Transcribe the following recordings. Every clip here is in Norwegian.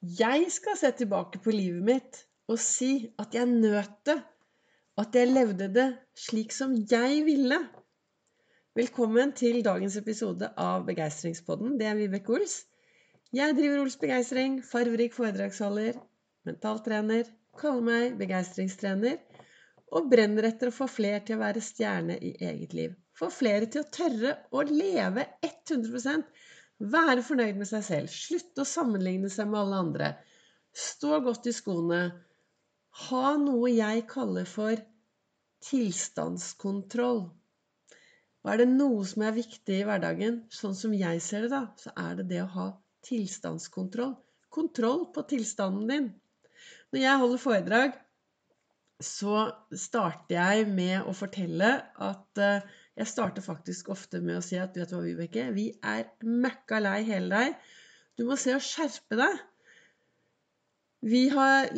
Jeg skal se tilbake på livet mitt og si at jeg nøt det. At jeg levde det slik som jeg ville. Velkommen til dagens episode av Begeistringspodden. Det er Vibeke Ols. Jeg driver Ols Begeistring, farverik foredragsholder, mentaltrener, kaller meg begeistringstrener og brenner etter å få flere til å være stjerne i eget liv. Få flere til å tørre å leve 100 være fornøyd med seg selv. Slutte å sammenligne seg med alle andre. Stå godt i skoene. Ha noe jeg kaller for tilstandskontroll. Og er det noe som er viktig i hverdagen, sånn som jeg ser det, da, så er det det å ha tilstandskontroll. Kontroll på tilstanden din. Når jeg holder foredrag, så starter jeg med å fortelle at uh, jeg starter faktisk ofte med å si at vet du hva, Vibeke, vi er møkka lei hele deg. Du må se å skjerpe deg. Vi har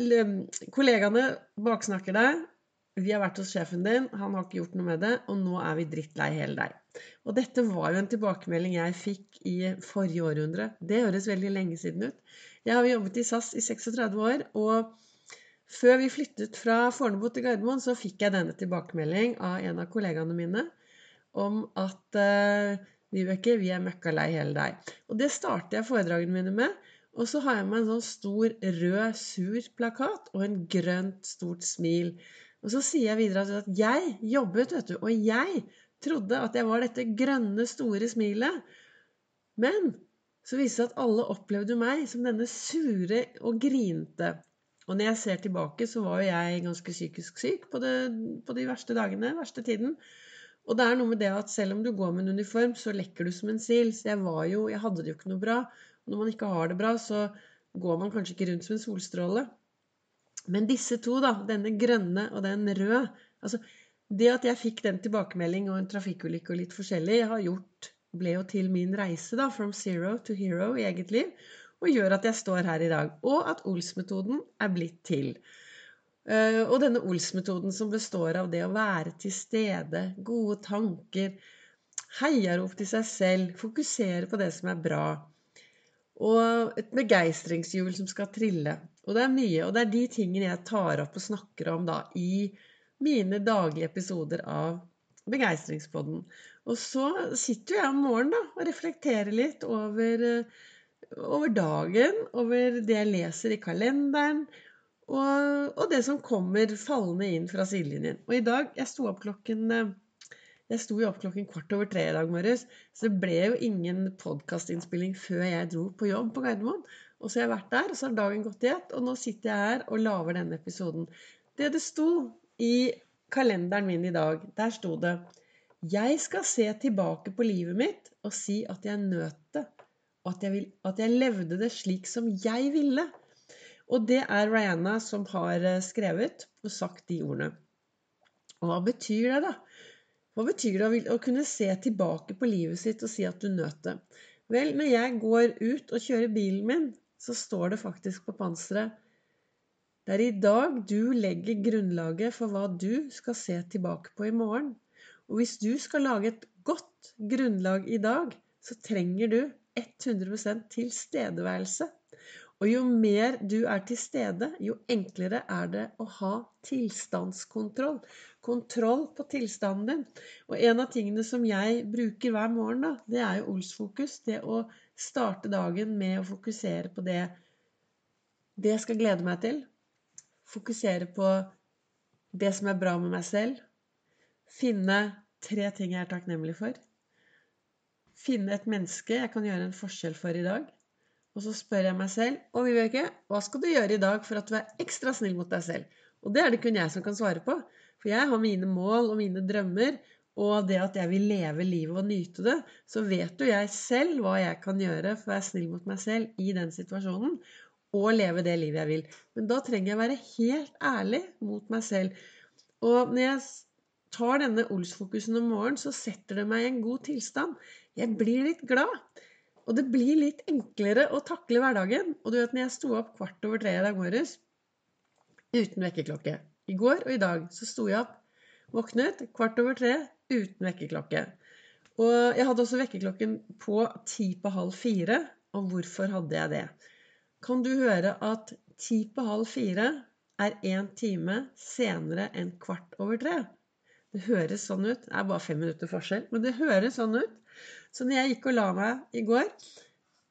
Kollegaene baksnakker deg. Vi har vært hos sjefen din, han har ikke gjort noe med det, og nå er vi drittlei hele deg. Og dette var jo en tilbakemelding jeg fikk i forrige århundre. Det høres veldig lenge siden ut. Jeg har jobbet i SAS i 36 år, og før vi flyttet fra Fornebu til Gardermoen, så fikk jeg denne tilbakemelding av en av kollegaene mine om at uh, Vibeke, vi er møkka lei hele deg. Og det starter jeg foredragene mine med. Og så har jeg med en sånn stor rød, sur plakat og en grønt, stort smil. Og så sier jeg videre at jeg jobbet, vet du, og jeg trodde at jeg var dette grønne, store smilet. Men så viste det seg at alle opplevde meg som denne sure og grinte. Og når jeg ser tilbake, så var jo jeg ganske psykisk syk på, det, på de verste dagene, verste tiden. Og det er noe med det at selv om du går med en uniform, så lekker du som en sil. Så jeg var jo Jeg hadde det jo ikke noe bra. Og når man ikke har det bra, så går man kanskje ikke rundt som en solstråle. Men disse to, da, denne grønne og den røde altså Det at jeg fikk den tilbakemelding og en trafikkulykke og litt forskjellig, har gjort ble jo til min reise da, from zero to hero i eget liv, og gjør at jeg står her i dag. Og at Ols-metoden er blitt til. Eh, og denne Ols-metoden som består av det å være til stede, gode tanker, heiarop til seg selv, fokusere på det som er bra. Og et begeistringshjul som skal trille. Og det er mye. Og det er de tingene jeg tar opp og snakker om da i mine daglige episoder av Begeistringspodden. Og så sitter jeg om morgenen da, og reflekterer litt over, eh, over dagen, over det jeg leser i kalenderen, og, og, det som kommer fallende inn fra sidelinjen. Og i dag Jeg sto opp klokken eh, jeg sto jo opp klokken kvart over tre i dag morges, så det ble jo ingen podkastinnspilling før jeg dro på jobb på Gardermoen. Og så har jeg vært der, og så har dagen gått i ett, og nå sitter jeg her og lager denne episoden. Det det sto i kalenderen min i dag, der sto det Jeg skal se tilbake på livet mitt og si at jeg nøt det, og at jeg, vil, at jeg levde det slik som jeg ville. Og det er Rihanna som har eh, skrevet og sagt de ordene. Og hva betyr det, da? Hva betyr det å kunne se tilbake på livet sitt og si at du nøt det? Vel, når jeg går ut og kjører bilen min, så står det faktisk på panseret Det er i dag du legger grunnlaget for hva du skal se tilbake på i morgen. Og hvis du skal lage et godt grunnlag i dag, så trenger du 100% tilstedeværelse. Og jo mer du er til stede, jo enklere er det å ha tilstandskontroll. Kontroll på tilstanden din. Og en av tingene som jeg bruker hver morgen, da, det er jo Ols-fokus. Det å starte dagen med å fokusere på det det jeg skal glede meg til. Fokusere på det som er bra med meg selv. Finne tre ting jeg er takknemlig for. Finne et menneske jeg kan gjøre en forskjell for i dag. Og så spør jeg meg selv og Vibeke, hva skal du gjøre i dag for at du er ekstra snill mot deg selv? Og det er det kun jeg som kan svare på. For jeg har mine mål og mine drømmer, og det at jeg vil leve livet og nyte det, så vet jo jeg selv hva jeg kan gjøre for å være snill mot meg selv i den situasjonen, og leve det livet jeg vil. Men da trenger jeg være helt ærlig mot meg selv. Og når jeg tar denne Ols-fokusen om morgenen, så setter det meg i en god tilstand. Jeg blir litt glad. Og det blir litt enklere å takle hverdagen. Og du vet, når jeg sto opp kvart over tre i dag morges uten vekkerklokke I går og i dag så sto jeg opp, våknet kvart over tre uten vekkerklokke. Og jeg hadde også vekkerklokken på ti på halv fire. Og hvorfor hadde jeg det? kan du høre at ti på halv fire er én time senere enn kvart over tre. Det høres sånn ut. Det er bare fem minutter forskjell, men det høres sånn ut. Så når jeg gikk og la meg i går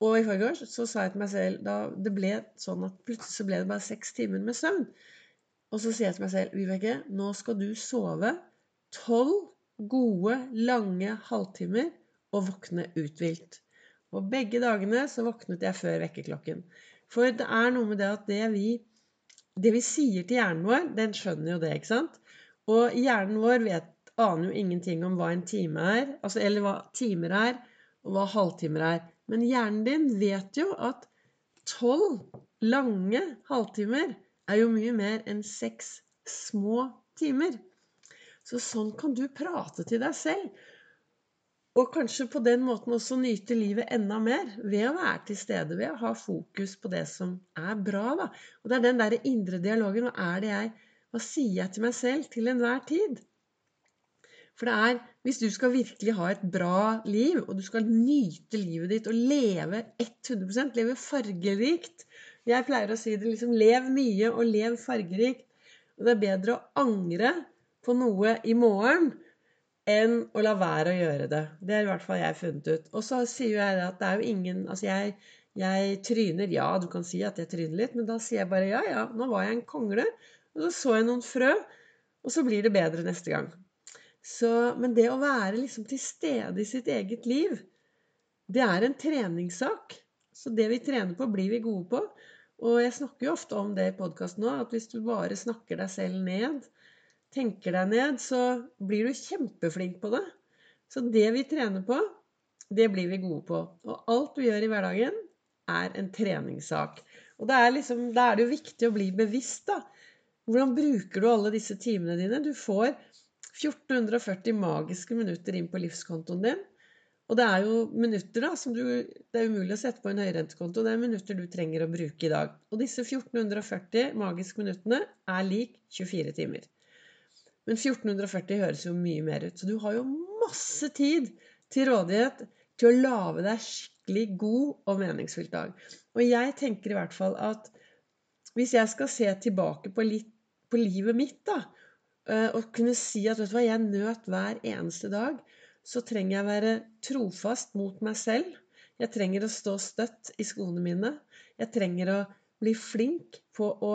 og i forgårs, så sa jeg til meg selv da Det ble sånn at plutselig så ble det bare seks timer med søvn. Og så sier jeg til meg selv Vibeke, nå skal du sove tolv gode, lange halvtimer og våkne uthvilt. Og begge dagene så våknet jeg før vekkerklokken. For det er noe med det at det vi, det vi sier til hjernen vår, den skjønner jo det, ikke sant? Og hjernen vår vet, aner jo ingenting om hva en time er, altså, eller hva timer er, og hva halvtimer er. Men hjernen din vet jo at tolv lange halvtimer er jo mye mer enn seks små timer. Så sånn kan du prate til deg selv. Og kanskje på den måten også nyte livet enda mer ved å være til stede, ved å ha fokus på det som er bra. da. Og det er den der indre dialogen. Hva er det jeg Hva sier jeg til meg selv til enhver tid? For det er Hvis du skal virkelig ha et bra liv, og du skal nyte livet ditt og leve 100% leve fargerikt Jeg pleier å si det liksom Lev mye og lev fargerikt. Og det er bedre å angre på noe i morgen enn å la være å gjøre det. Det er i hvert fall jeg funnet ut. Og så sier jeg at det er jo ingen Altså, jeg, jeg tryner. Ja, du kan si at jeg tryner litt, men da sier jeg bare ja, ja, nå var jeg en kongle. Og så så jeg noen frø, og så blir det bedre neste gang. Så, men det å være liksom til stede i sitt eget liv, det er en treningssak. Så det vi trener på, blir vi gode på. Og jeg snakker jo ofte om det i podkasten nå, at hvis du bare snakker deg selv ned, tenker deg ned, så blir du kjempeflink på det. Så det vi trener på, det blir vi gode på. Og alt du gjør i hverdagen, er en treningssak. Og da er, liksom, er det jo viktig å bli bevisst, da. Hvordan bruker du alle disse timene dine? Du får 1440 magiske minutter inn på livskontoen din. Og det er jo minutter da, som du, det er umulig å sette på en høyrentekonto. Det er minutter du trenger å bruke i dag. Og disse 1440 magiske minuttene er lik 24 timer. Men 1440 høres jo mye mer ut. Så du har jo masse tid til rådighet til å lage deg skikkelig god og meningsfylt dag. Og jeg tenker i hvert fall at hvis jeg skal se tilbake på, litt, på livet mitt, da, eh, og kunne si at vet du hva, jeg nøt hver eneste dag, så trenger jeg være trofast mot meg selv. Jeg trenger å stå støtt i skoene mine. Jeg trenger å bli flink på å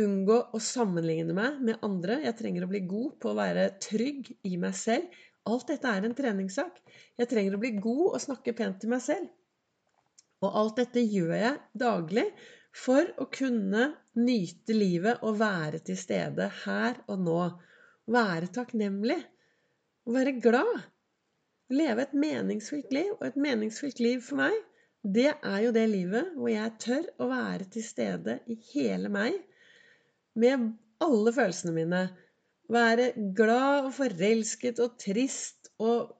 unngå å sammenligne meg med andre. Jeg trenger å bli god på å være trygg i meg selv. Alt dette er en treningssak. Jeg trenger å bli god og snakke pent til meg selv. Og alt dette gjør jeg daglig for å kunne nyte livet og være til stede her og nå. Være takknemlig. Være glad. Leve et meningsfylt liv. Og et meningsfylt liv for meg, det er jo det livet hvor jeg tør å være til stede i hele meg med alle følelsene mine. Være glad og forelsket og trist og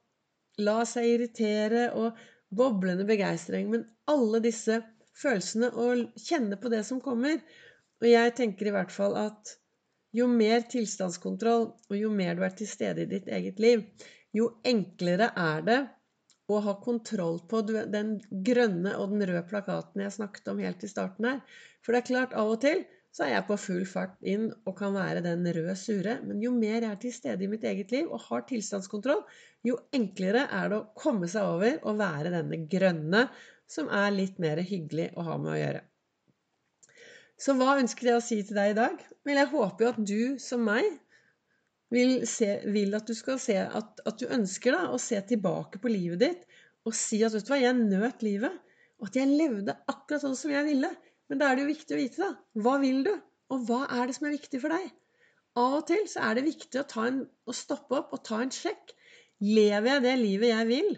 la seg irritere og boblende begeistring. Men alle disse følelsene og kjenne på det som kommer. Og jeg tenker i hvert fall at jo mer tilstandskontroll og jo mer du er til stede i ditt eget liv, jo enklere er det å ha kontroll på den grønne og den røde plakaten jeg snakket om helt i starten her. For det er klart, av og til så er jeg på full fart inn og kan være den røde sure. Men jo mer jeg er til stede i mitt eget liv og har tilstandskontroll, jo enklere er det å komme seg over og være denne grønne, som er litt mer hyggelig å ha med å gjøre. Så hva ønsker jeg å si til deg i dag? Vel, jeg håper jo at du, som meg, vil, se, vil at du skal se at, at du ønsker da, å se tilbake på livet ditt og si at vet du hva, jeg nøt livet. Og at jeg levde akkurat sånn som jeg ville. Men da er det jo viktig å vite, da. Hva vil du? Og hva er det som er viktig for deg? Av og til så er det viktig å, en, å stoppe opp og ta en sjekk. Lever jeg det livet jeg vil?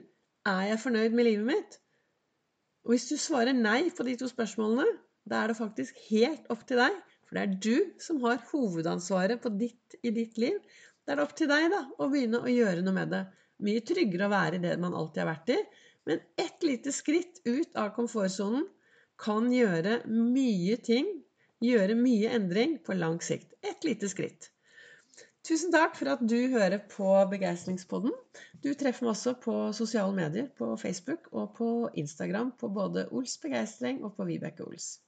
Er jeg fornøyd med livet mitt? Og hvis du svarer nei på de to spørsmålene, da er det faktisk helt opp til deg. For det er du som har hovedansvaret ditt, i ditt liv. Da er det opp til deg da, å begynne å gjøre noe med det. Mye tryggere å være i det man alltid har vært i. Men ett lite skritt ut av komfortsonen kan gjøre mye ting, gjøre mye endring på lang sikt. Et lite skritt. Tusen takk for at du hører på Begeistringspodden. Du treffer meg også på sosiale medier, på Facebook og på Instagram på både Ols Begeistring og på Vibeke Ols.